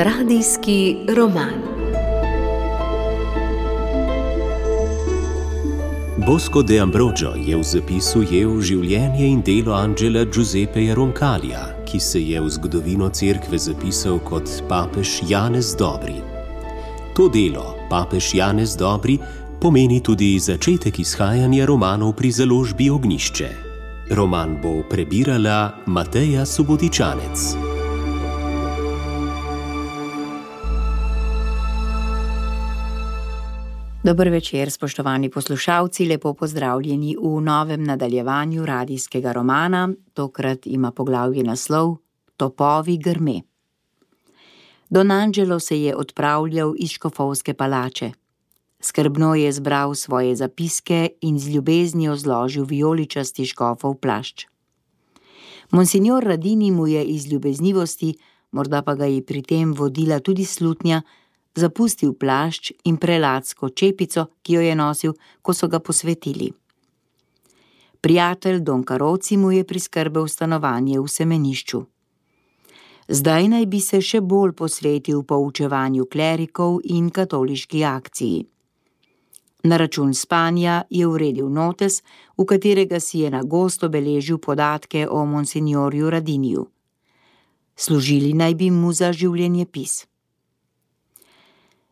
Radijski roman. Bosco de Ambrogio je v zapisu ujel življenje in delo Angela Giuseppeja Roncalija, ki se je v zgodovino cerkve zapisal kot papež Janez Dobri. To delo, papež Janez Dobri, pomeni tudi začetek izhajanja romanov pri založbi Ognišče. Roman bo prebirala Mateja Subotičanec. Dober večer, spoštovani poslušalci, lepo pozdravljeni v novem nadaljevanju radijskega romana. Tokrat ima poglavje naslov Topovi grme. Don Angelo se je odpravljal iz škofovske palače. Skrbno je zbral svoje zapiske in z ljubeznijo zložil vijoličasti škofov plašč. Monsignor Radini mu je iz ljubeznivosti, morda pa ga je pri tem vodila tudi slutnja, zapustil plašč in preladsko čepico, ki jo je nosil, ko so ga posvetili. Prijatelj Don Karoci mu je priskrbel stanovanje v semenišču. Zdaj naj bi se še bolj posvetil poučevanju klerikov in katoliški akciji. Na račun spanja je uredil notes, v katerega si je na gosto beležil podatke o monsignorju Radiniju. Služili naj bi mu za življenje pis.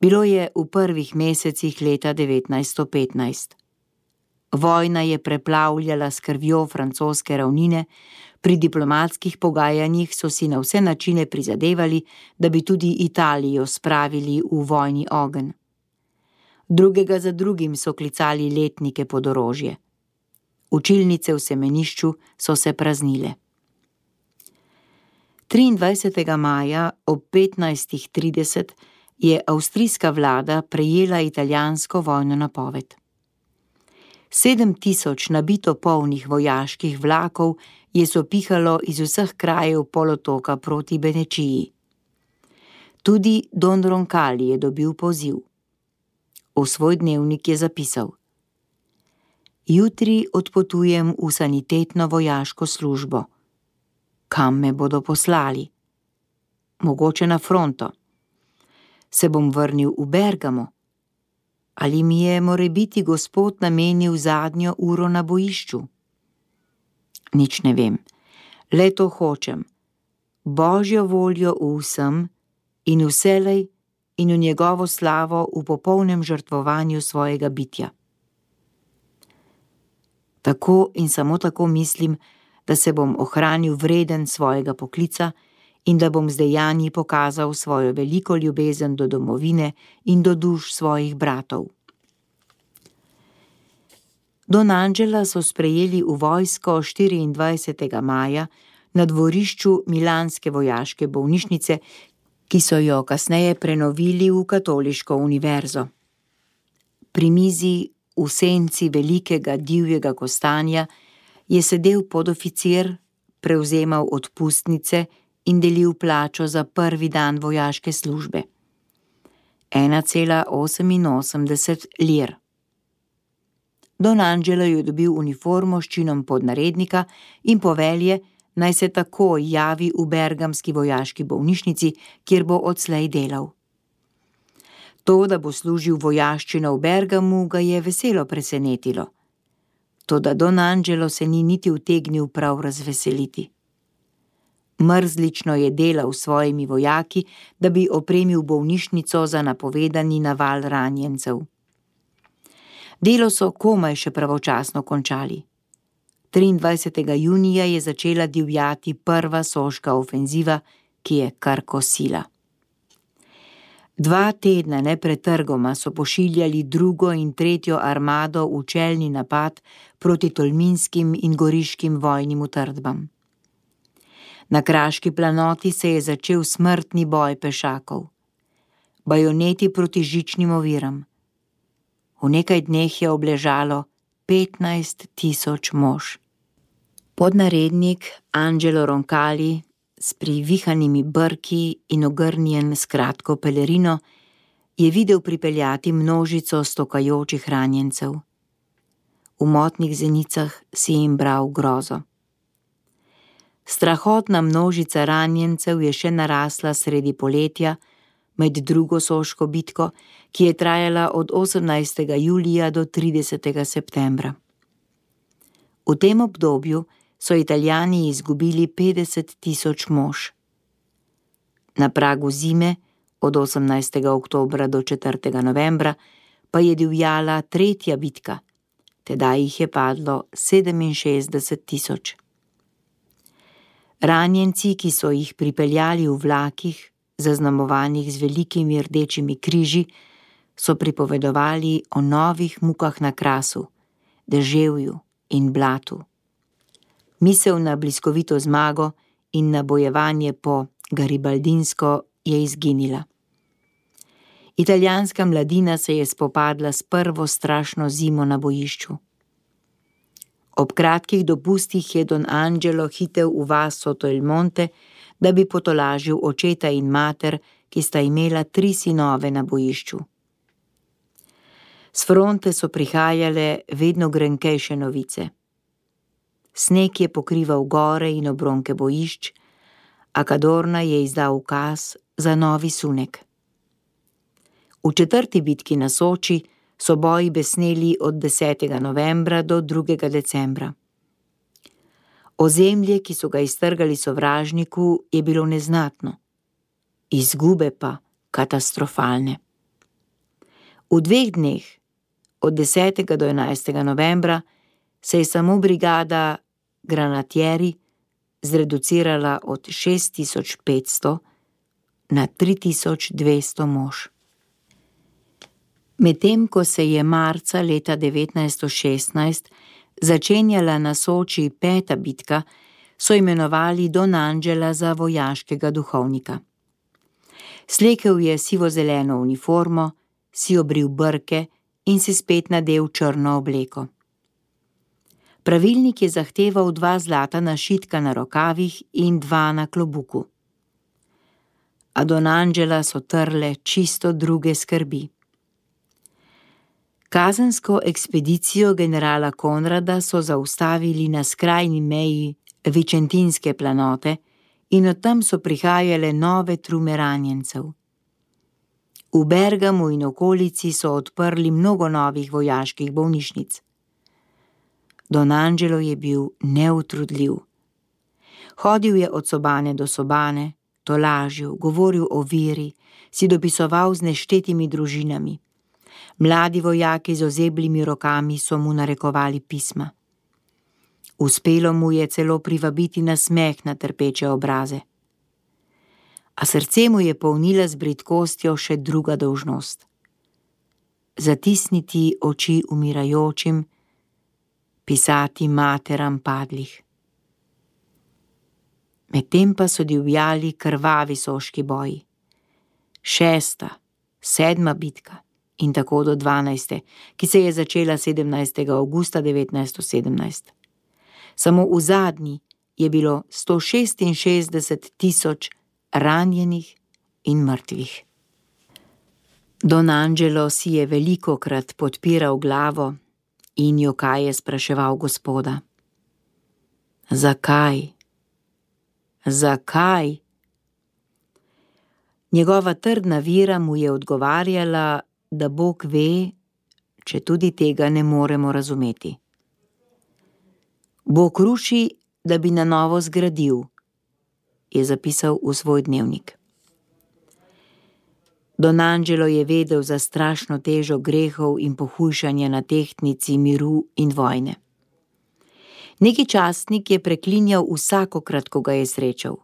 Bilo je v prvih mesecih leta 1915. Vojna je preplavljala s krvjo francoske ravnine, pri diplomatskih pogajanjih so si na vse načine prizadevali, da bi tudi Italijo spravili v vojni ogen. Drugega za drugim so klicali letnike pod orožje. Učilnice v semenišču so se praznile. 23. maja ob 15.30 je avstrijska vlada prejela italijansko vojno napoved. Sedem tisoč nabito polnih vojaških vlakov je sopihalo iz vseh krajev polotoka proti Benečiji. Tudi Don Roncalli je dobil poziv. V svoj dnevnik je zapisal: Jutri odpotujem v sanitetno vojaško službo. Kam me bodo poslali? Mogoče na fronto se bom vrnil v Bergamo. Ali mi je more biti gospod namenil zadnjo uro na bojišču? Nič ne vem, le to hočem. Božjo voljo v vsem in vselej in v njegovo slavo v popolnem žrtvovanju svojega bitja. Tako in samo tako mislim, da se bom ohranil vreden svojega poklica in da bom z dejanji pokazal svojo veliko ljubezen do domovine in do duš svojih bratov. Don Angela so sprejeli v vojsko 24. maja na dvorišču Milanske vojaške bolnišnice, ki so jo kasneje prenovili v katoliško univerzo. Pri mizi v senci velikega divjega kostanja je sedel podoficir, prevzemal odpustnice in delil plačo za prvi dan vojaške službe. 1,88 lir. Don Angelo je dobil uniformo s činom podnarednika in povelje, naj se takoj javi v Bergamski vojaški bolnišnici, kjer bo odslej delal. To, da bo služil vojaščino v Bergamu, ga je veselo presenetilo. Toda Don Angelo se ni niti utegnil prav razveseliti. Mrzlično je delal s svojimi vojaki, da bi opremil bolnišnico za napovedani naval ranjencev. Delo so komaj še pravočasno končali. 23. junija je začela divjati prva soška ofenziva, ki je kar kosila. Dva tedna nepretrgoma so pošiljali drugo in tretjo armado v čelni napad proti tolminskim in goriškim vojnim utrdbam. Na kraški planoti se je začel smrtni boj pešakov. Bajoneti proti žičnim oviram. V nekaj dneh je obležalo 15 tisoč mož. Podnarednik Angelo Roncalli s privihanimi brki in ogrnjen s kratko pelerino je videl pripeljati množico stokajočih ranjencev. v motnih zenicah si jim bral grozo. Strahotna množica ranjencev je še narasla sredi poletja, med drugo soško bitko, ki je trajala od 18. julija do 30. septembra. V tem obdobju so Italijani izgubili 50 tisoč mož. Na pragu zime, od 18. oktobra do 4. novembra, pa je divjala tretja bitka, tedaj jih je padlo 67 tisoč. Ranjenci, ki so jih pripeljali v vlakih, zaznamovanih z velikimi rdečimi križi, so pripovedovali o novih mukah na krasu, deževju in blatu. Misel na bliskovito zmago in na bojevanje po garibaldinsko je izginila. Italijanska mladina se je spopadla s prvo strašno zimo na bojišču. Ob kratkih dopustih je Don Angelo hitev v vas Soto il Monte, da bi potolažil očeta in mater, ki sta imela tri sinove na bojišču. S fronte so prihajale vedno grenkejše novice. Sneg je pokrival gore in obronke bojišč, a Kadorna je izdal ukaz za novi sunek. V četrti bitki na Soči so boji besneli od 10. novembra do 2. decembra. Ozemlje, ki so ga iztrgali sovražniku, je bilo neznatno, izgube pa katastrofalne. V dveh dneh, od 10. do 11. novembra, se je samo brigada Granatieri zreducirala od 6500 na 3200 mož. Medtem ko se je marca leta 1916 začenjala na Soči peta bitka, so imenovali Don Angela za vojaškega duhovnika. Slekel je sivo-zeleno uniformo, si obril brke in si spet nadel črno obleko. Pravilnik je zahteval dva zlata našitka na rokavih in dva na klobuku. A Don Angela so trle čisto druge skrbi. Kazensko ekspedicijo generala Konrada so zaustavili na skrajni meji Vičentinske planote in od tam so prihajale nove trume ranjencev. V Bergamu in okolici so odprli mnogo novih vojaških bolnišnic. Don Angelo je bil neutrudljiv. Hodil je od sobane do sobane, tolažil, govoril o veri, si dopisoval z neštetimi družinami. Mladi vojaki z ozeblimi rokami so mu narekovali pisma. Uspelo mu je celo privabiti na smeh na trpeče obraze. A srce mu je polnila z britkostjo še druga dožnost: zatisniti oči umirajočim, pisati materam padlih. Medtem pa so divjali krvavi soški boji. Šesta, sedma bitka in tako do 12., ki se je začela 17. augusta 1917. Samo v zadnji je bilo 166 tisoč ranjenih in mrtvih. Don Angelo si je veliko krat podpiral glavo in jo kaj je spraševal gospoda. Zakaj? Zakaj? Njegova trdna vira mu je odgovarjala, da Bog ve, če tudi tega ne moremo razumeti. Bog ruši, da bi na novo zgradil, je zapisal v svoj dnevnik. Don Angelo je vedel za strašno težo grehov in pohujšanja na tehtnici miru in vojne. Neki častnik je preklinjal vsakokrat, ko ga je srečal.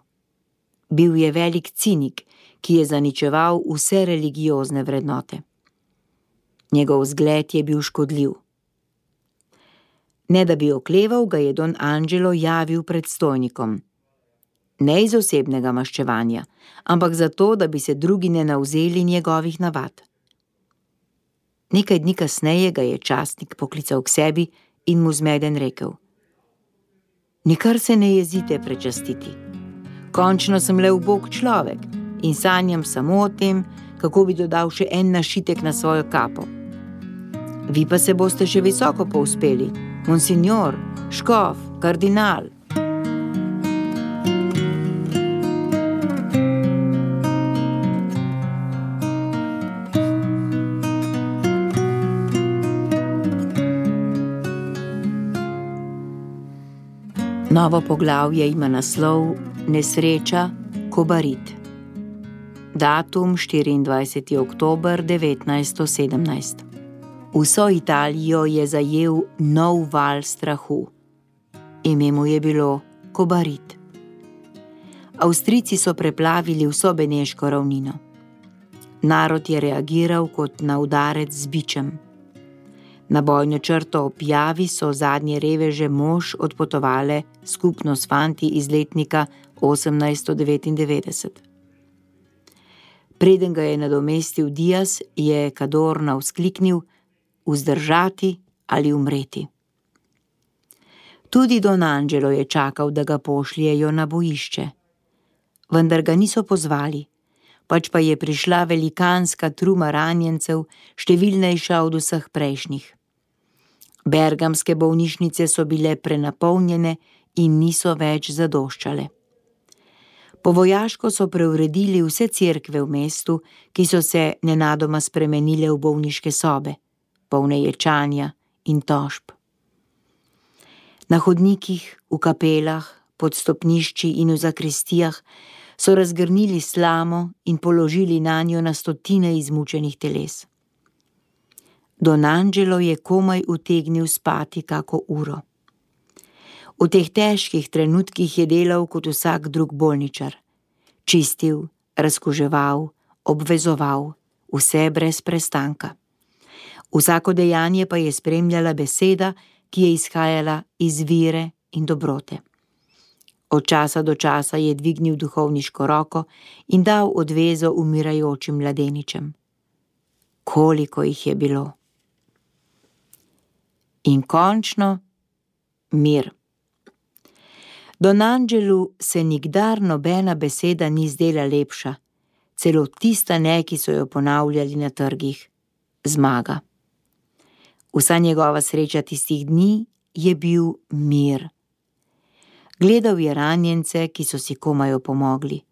Bil je velik cinik, ki je zaničeval vse religiozne vrednote. Njegov zgled je bil škodljiv. Ne da bi okleval, ga je Don Angelo javil predstojnikom. Ne iz osebnega maščevanja, ampak zato, da bi se drugi ne navzeli njegovih navad. Nekaj dni kasneje ga je častnik poklical k sebi in mu zmeden rekel: Nikar se ne jezite prečastiti. Končno sem le ubog človek in sanjam samo o tem, kako bi dodal še en našitek na svojo kapo. Vi pa se boste še visoko povzpeli, monsignor, škof, kardinal. Novo poglavje ima naslov Nesreča Kobarit. Datum 24. oktober 1917. Vso Italijo je zajel nov val strahu. Ime mu je bilo Kobarit. Avstrijci so preplavili vso Beneško ravnino. Narod je reagiral kot na udarec z bičem. Na bojno črto ob Javi so zadnje reveže mož odpotovale skupno s fanti iz letnika 1899. Preden ga je nadomestil Dias, je Kadorna vzkliknil: Vzdržati ali umreti. Tudi Don Angelo je čakal, da ga pošljejo na bojišče. Vendar ga niso pozvali, pač pa je prišla velikanska truma ranjencev, številnejša od vseh prejšnjih. Bergamske bolnišnice so bile prenapolnjene in niso več zadoščale. Po vojaško so preuredili vse cerkve v mestu, ki so se nenadoma spremenile v bolniške sobe, polne ječanja in tožb. Na hodnikih, v kapelah, pod stopnišči in v zakristijah so razgrnili slamo in položili na njo na stotine izmučenih teles. Don Angelo je komaj utegnil spati kako uro. V teh težkih trenutkih je delal kot vsak drug bolničar: čistil, razkoževal, obvezoval, vse brez prestanka. Vsako dejanje pa je spremljala beseda, ki je izhajala iz vire in dobrote. Od časa do časa je dvignil duhovniško roko in dal odvezo umirajočim mladeničem. Koliko jih je bilo? In končno mir. Don Angelu se nikdar nobena beseda ni zdela lepša, celo tista ne, ki so jo ponavljali na trgih: zmaga. Vsa njegova sreča tistih dni je bil mir. Gledal je ranjence, ki so si komaj opomogli,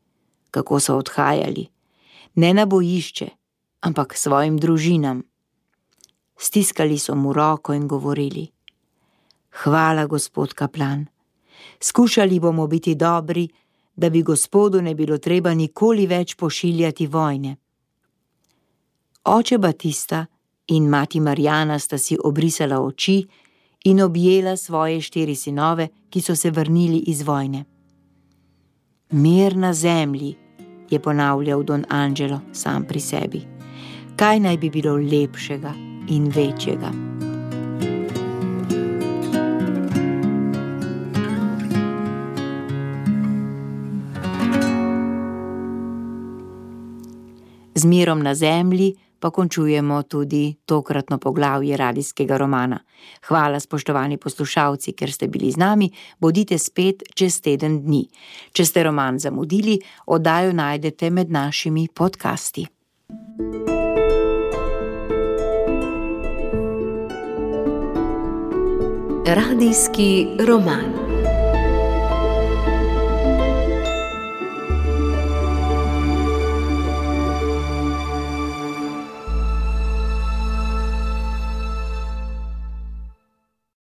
kako so odhajali, ne na bojišče, ampak svojim družinam. Stiskali so mu roko in govorili: Hvala, gospod kaplan, skušali bomo biti dobri, da bi gospodu ne bilo treba nikoli več pošiljati vojne. Oče Batista in mati Marjana sta si obrisala oči in objela svoje štiri sinove, ki so se vrnili iz vojne. Mir na zemlji, je ponavljal Don Angelo sam pri sebi. Kaj naj bi bilo lepšega? in večjega. Z mirom na zemlji pa končujemo tudi tokratno poglavje radijskega romana. Hvala, spoštovani poslušalci, ker ste bili z nami, bodite spet čez teden dni. Če ste roman zamudili, oddajo najdete med našimi podcasti. Radijski roman.